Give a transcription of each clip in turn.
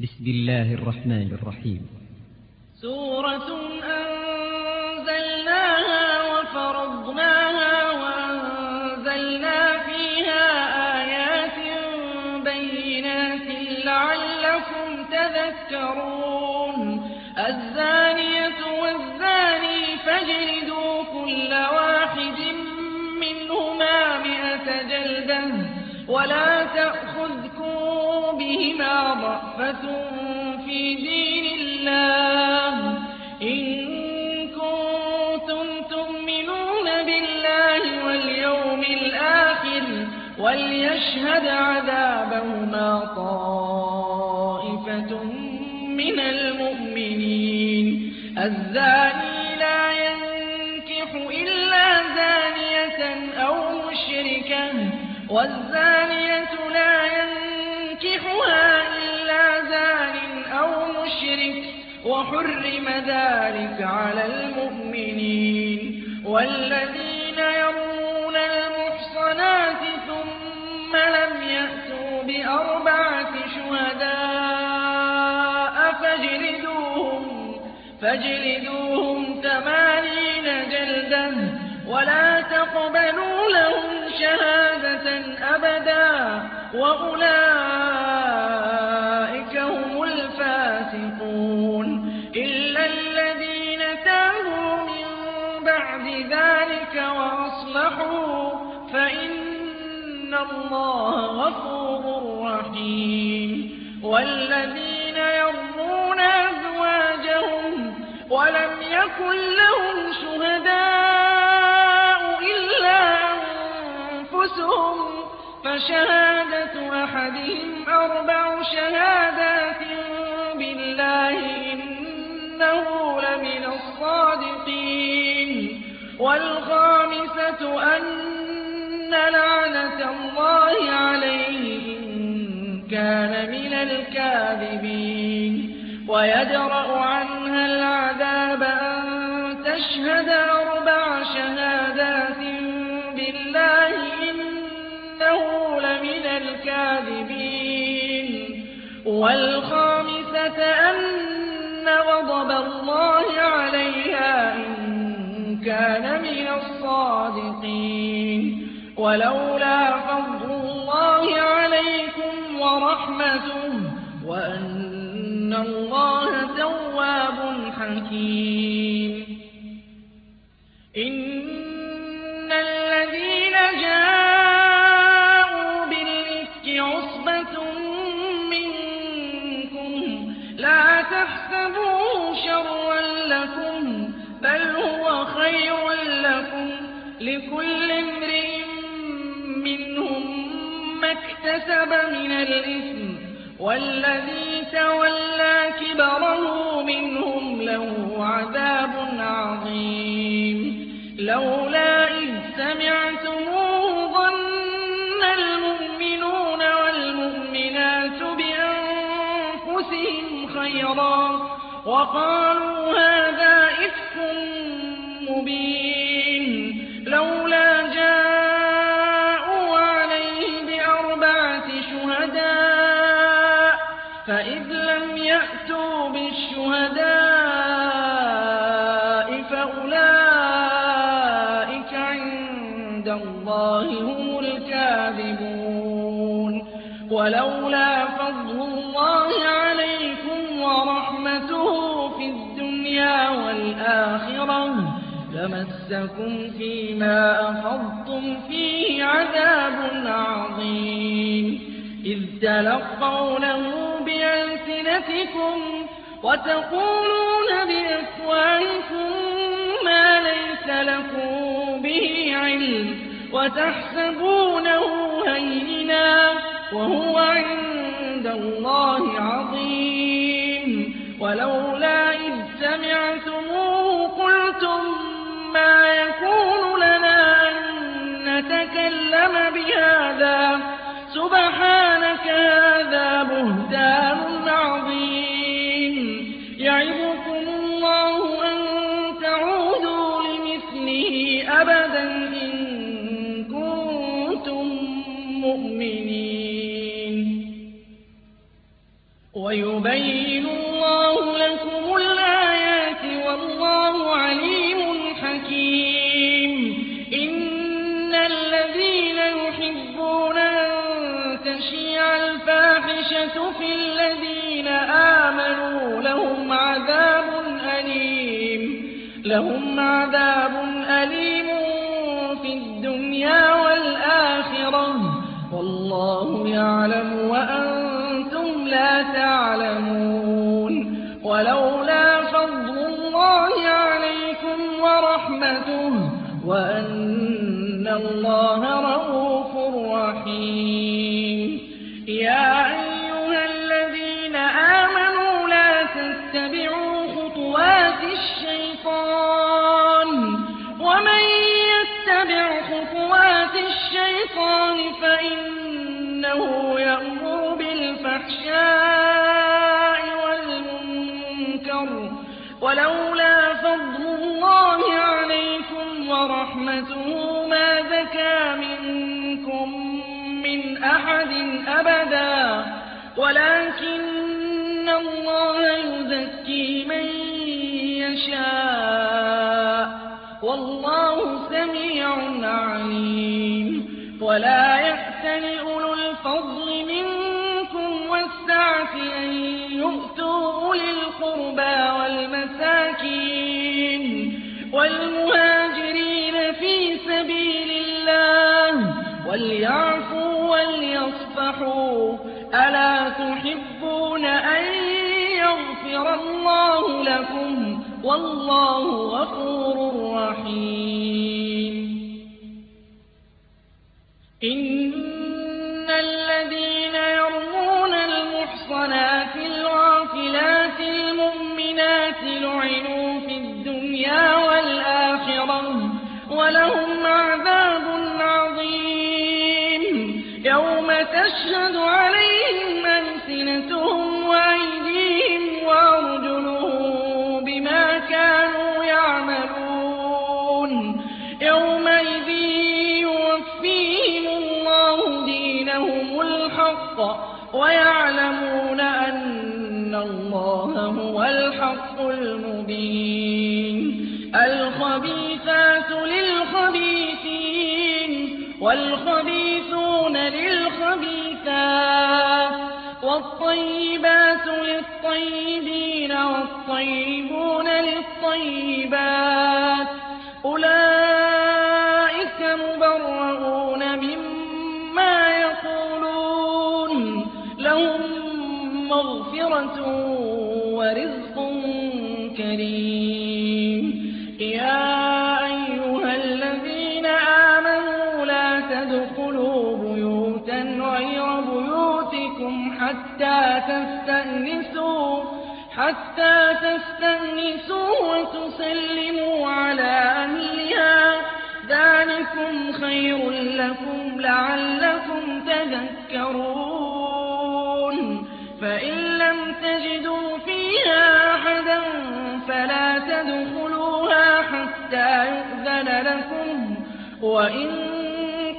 بسم الله الرحمن الرحيم. سورة أنزلناها ضأفة في دين الله إن كنتم تؤمنون بالله واليوم الآخر وليشهد عذابهما طائفة من المؤمنين الزاني لا ينكح إلا زانية أو مشركة والزانية لا ينكحها وحرم ذلك على المؤمنين والذين يرمون المحصنات ثم لم يأتوا بأربعة شهداء فاجلدوهم, فاجلدوهم ثمانين جلدة ولا تقبلوا لهم شهادة أبدا وأولئك الله غفور رحيم. والذين يرمون أزواجهم ولم يكن لهم شهداء إلا أنفسهم فشهادة أحدهم أربع شهادات بالله إنه لمن الصادقين. والخامسة أن لعنة الله عليه إن كان من الكاذبين. ويدرأ عنها العذاب أن تشهد أربع شهادات بالله إنه لمن الكاذبين. والخامسة أن غضب الله عليها إن كان من الصادقين. ولولا ورحمته وأن الله تواب حكيم. إن الذين جاءوا بالإفك عصبة منكم لا تحسبوه شرا لكم بل هو خير لكم. لكل امرئ منهم ما اكتسب من الإثم والذي تولى كبره منهم له عذاب عظيم. لولا إذ سمعتموه ظن المؤمنون والمؤمنات بأنفسهم خيرا وقالوا هذا لمسكم فيما أفضتم فيه عذاب عظيم إذ تلقونه بألسنتكم وتقولون بأفواهكم ما ليس لكم به علم وتحسبونه هينا وهو عند الله عظيم ولولا إذ سمعتموه تَشِيعَ الْفَاحِشَةُ فِي الَّذِينَ آمَنُوا لَهُمْ عَذَابٌ أَلِيمٌ. فِي الدُّنْيَا وَالْآخِرَةِ ۚ. وَاللَّهُ يَعْلَمُ وَأَنتُمْ لَا تَعْلَمُونَ. وَلَوْلَا فَضْلُ اللَّهِ عَلَيْكُمْ وَرَحْمَتُهُ وَأَنَّ اللَّهَ رَءُوفٌ وَلَوْلَا فَضْلُ اللَّهِ عَلَيْكُمْ وَرَحْمَتُهُ مَا زَكَىٰ مِنكُم مِّنْ أَحَدٍ أَبَدًا. وَلَٰكِنَّ اللَّهَ يُزَكِّي مَن يَشَاءُ ۗ. وَاللَّهُ سَمِيعٌ عَلِيمٌ. وَلَا يَأْتَلِ أُولُو وَالْمُهَاجِرِينَ فِي سَبِيلِ اللَّهِ وَلْيَعْفُوا وَلْيَصْفَحُوا ۗ. أَلَا تُحِبُّونَ أَن يَغْفِرَ اللَّهُ لَكُمْ ۗ؟ وَاللَّهُ غَفُورٌ رَّحِيمٌ. وَالطَّيِّبُونَ لِلطَّيِّبَاتِ ۚ أُولَٰئِكَ حَتَّىٰ تَسْتَأْنِسُوا وَتُسَلِّمُوا عَلَىٰ أَهْلِهَا ۚ. ذَٰلِكُمْ خَيْرٌ لَّكُمْ لَعَلَّكُمْ تَذَكَّرُونَ. فَإِن لَّمْ تَجِدُوا فِيهَا أَحَدًا فَلَا تَدْخُلُوهَا حَتَّىٰ يُؤْذَنَ لَكُمْ ۖ. وَإِن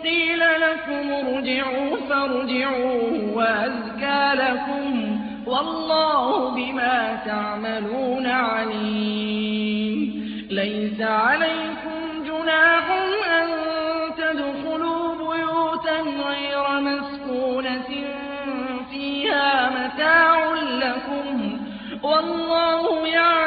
قِيلَ لَكُمُ ارْجِعُوا فَارْجِعُوا هُوَ أَزْكَىٰ لَكُمْ ۚ. وَاللَّهُ بِمَا تَعْمَلُونَ عَلِيمٌ. لَّيْسَ عَلَيْكُمْ جُنَاحٌ أَن تَدْخُلُوا بُيُوتًا غَيْرَ مَسْكُونَةٍ فِيهَا مَتَاعٌ لَّكُمْ ۚ. وَاللَّهُ يَعْلَمُ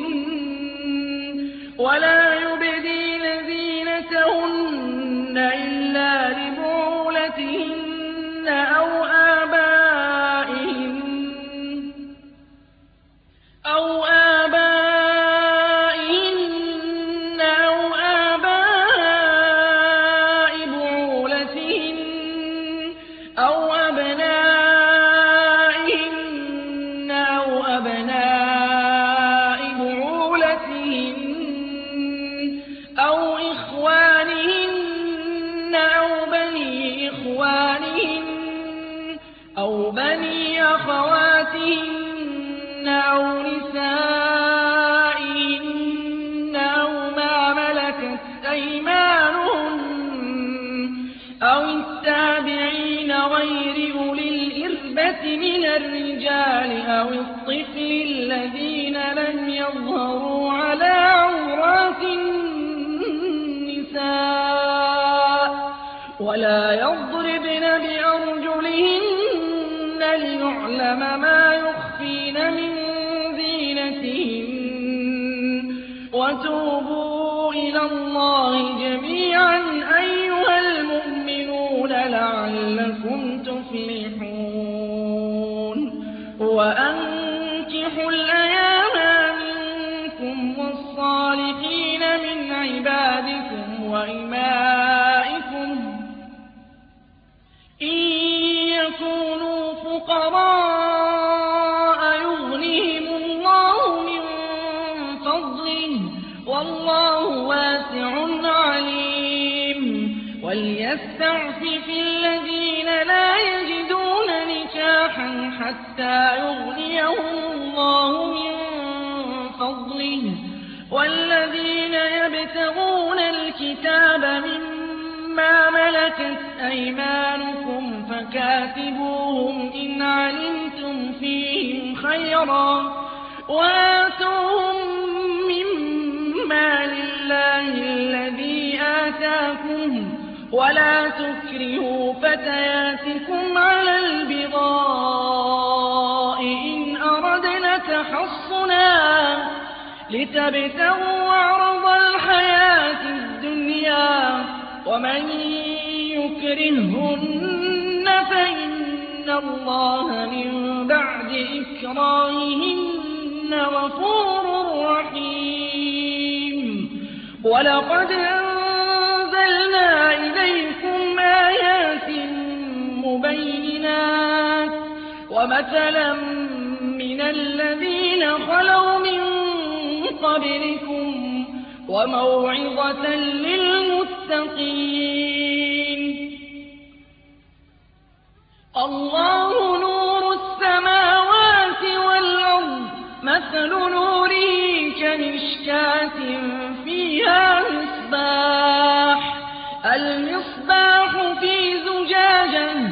وَلَا يُبْدِينَ وَأَنكِحُوا الْأَيَامَىٰ الْكِتَابَ مِمَّا مَلَكَتْ أَيْمَانُكُمْ فَكَاتِبُوهُمْ إِنْ عَلِمْتُمْ فِيهِمْ خَيْرًا ۖ وَآتُوهُم مِّن مَّالِ اللَّهِ الَّذِي آتَاكُمْ ۚ وَلَا تُكْرِهُوا فَتَيَاتِكُمْ عَلَى الْبِغَاءِ إِنْ أَرَدْنَ تَحَصُّنًا لِّتَبْتَغُوا عَرَضَ الْحَيَاةِ الدُّنْيَا ۚ وَمَن يُكْرِههُّنَّ فَإِنَّ اللَّهَ مِن بَعْدِ إِكْرَاهِهِنَّ غَفُورٌ رَّحِيمٌ. وَلَقَدْ أَنزَلْنَا إِلَيْكُمْ آيَاتٍ مُّبَيِّنَاتٍ. وَمَثَلًا مِّنَ الَّذِينَ خَلَوْا مِن قَبْلِكُمْ وَمَوْعِظَةً لِّلْمُتَّقِينَ. اللَّهُ نُورُ السَّمَاوَاتِ وَالْأَرْضِ ۚ مَثَلُ نُورِهِ كَمِشْكَاةٍ فِيهَا مِصْبَاحٌ ۖ. الْمِصْبَاحُ فِي زُجَاجَةٍ ۖ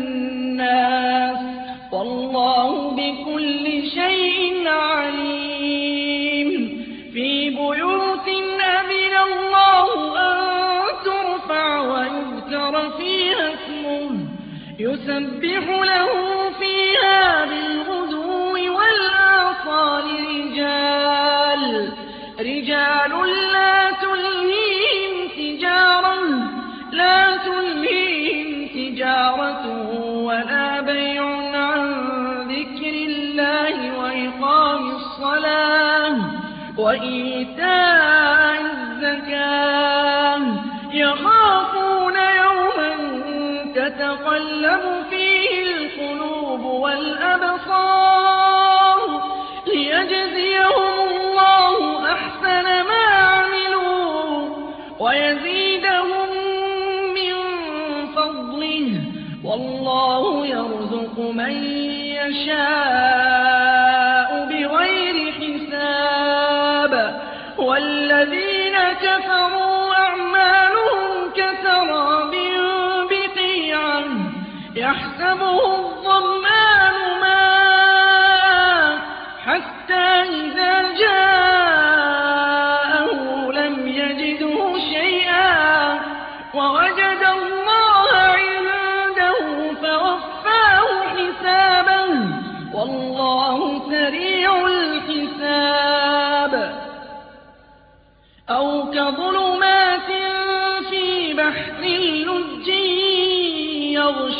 وَاللَّهُ بِكُلِّ شَيْءٍ عَلِيمٌ. فِي بُيُوتٍ أَذِنَ اللَّهُ أَن تُرْفَعَ وَيُذْكَرَ فِيهَا اسْمُهُ. يُسَبِّحُ لَهُ فِيهَا بِالْغُدُوِّ وَالْآصَالِ رِجَالٌ. لَّا وَإِيتَاءِ الزَّكَاةِ ۙ. يَخَافُونَ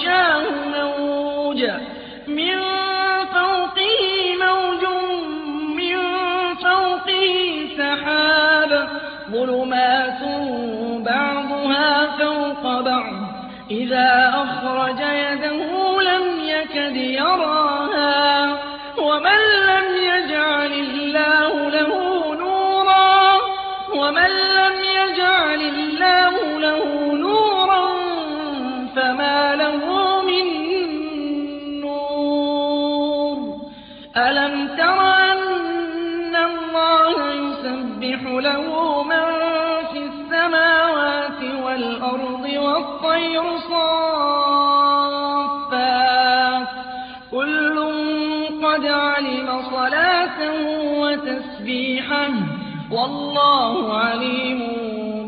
يَغْشَاهُ مَوْجٌ. مِّن فَوْقِهِ مَوْجٌ مِّن فَوْقِهِ سَحَابٌ ۚ. ظُلُمَاتٌ بَعْضُهَا فَوْقَ بَعْضٍ. إِذَا أَخْرَجَ يَدَهُ لَمْ يَكَدْ يَرَاهَا ۗ لَهُ مَن فِي السَّمَاوَاتِ وَالْأَرْضِ وَالطَّيْرُ صَافَّاتٍ ۖ كُلٌّ قَدْ عَلِمَ صَلَاتَهُ وَتَسْبِيحَهُ ۗ وَاللَّهُ عَلِيمٌ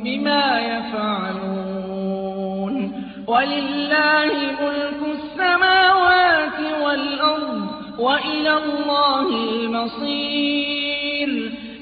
بِمَا يَفْعَلُونَ. وَلِلَّهِ مُلْكُ السَّمَاوَاتِ وَالْأَرْضِ ۖ وَإِلَى اللَّهِ الْمَصِيرُ.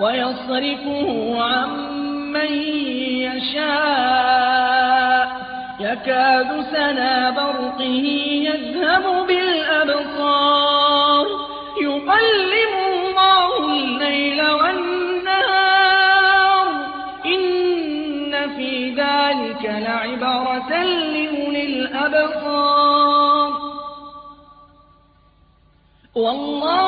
وَيَصْرِفُهُ عَن مَّن يَشَاءُ. يَكَادُ سَنَا بَرْقِهِ يَذْهَبُ بِالْأَبْصَارِ. يُقَلِّبُ اللَّهُ اللَّيْلَ وَالنَّهَارَ ۚ. إِنَّ فِي ذَٰلِكَ لَعِبْرَةً لِّأُولِي الْأَبْصَارِ. وَاللَّهُ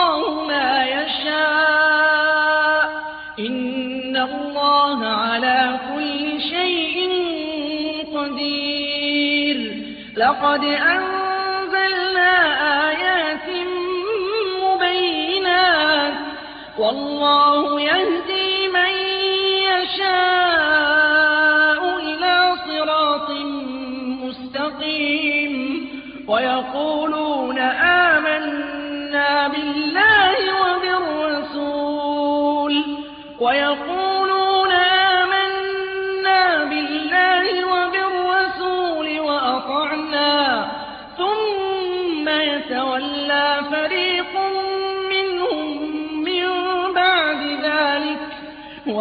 لَّقَدْ أَنزَلْنَا آيَاتٍ مُّبَيِّنَاتٍ ۚ. وَاللَّهُ يَهْدِي مَن يَشَاءُ.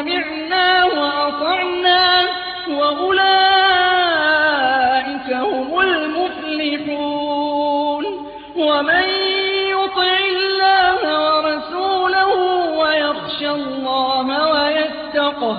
سَمِعْنَا وَأَطَعْنَا ۖ وَأُولَٰئِكَ هُمُ الْمُفْلِحُونَ وَمَن يُطِعِ اللَّهَ وَرَسُولَهُ وَيَخْشَ اللَّهَ وَيَتَّقْهِ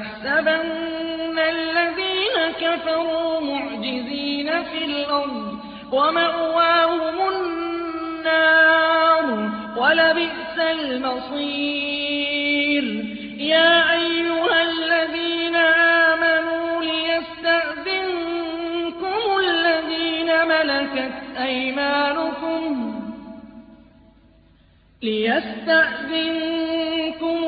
تحسبن الذين كفروا معجزين في الأرض ومأواهم النار ولبئس المصير. يا أيها الذين آمنوا ليستأذنكم الذين ملكت أيمانكم.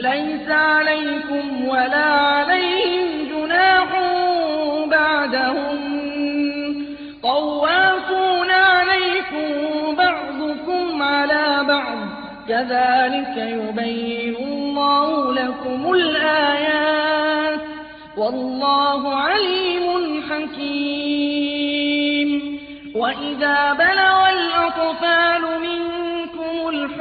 ليس عليكم ولا عليهم جناح بعدهم. طوافون عليكم بعضكم على بعض. كذلك يبين الله لكم الآيات. والله عليم حكيم. وإذا بلغ الأطفال منكم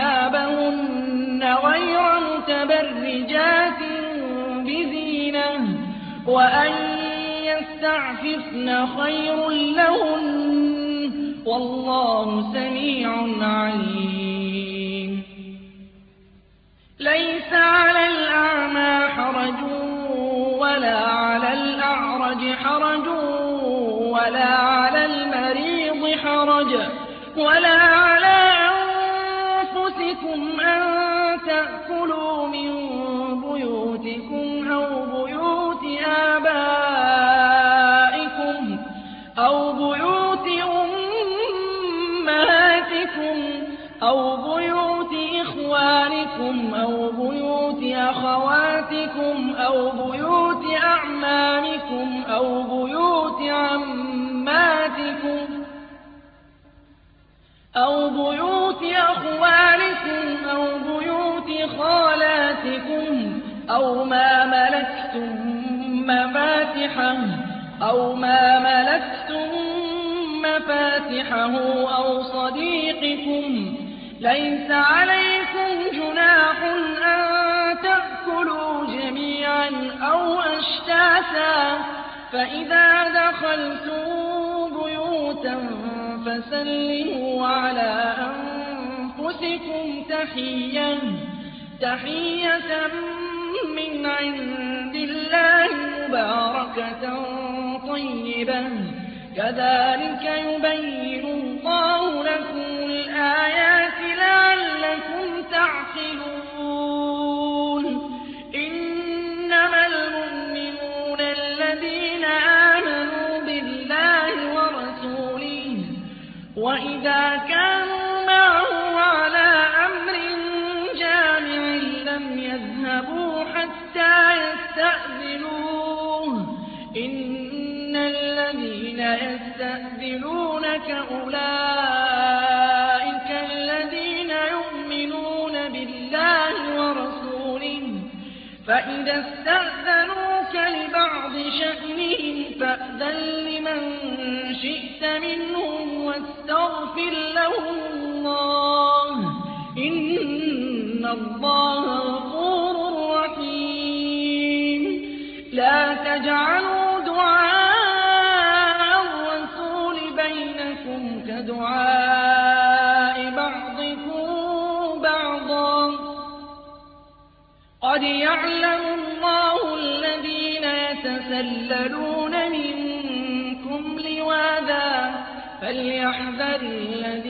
ثيابهن غير متبرجات بزينة وأن يستعففن خير لهن والله سميع عليم. ليس على الأعمى حرج ولا على الأعرج حرج ولا على المريض حرج ولا على أو ما ملكتم مفاتحه أو ما ملكتم مفاتحه أو صديقكم ليس عليكم جناح أن تأكلوا جميعا أو أشتاتا فإذا دخلتم بيوتا فسلموا على أنفسكم تحية تحية من عند الله مباركة طيبة. كذلك يبين الله لكم الآيات لعلكم تعقلون. أولئك الذين يؤمنون بالله ورسوله فإذا استأذنوك لبعض شأنهم فأذن لمن شئت منهم واستغفر لهم الله. إن الله غفور رحيم. قد يعلم الله الذين يتسللون منكم لواذا فليحذر الذين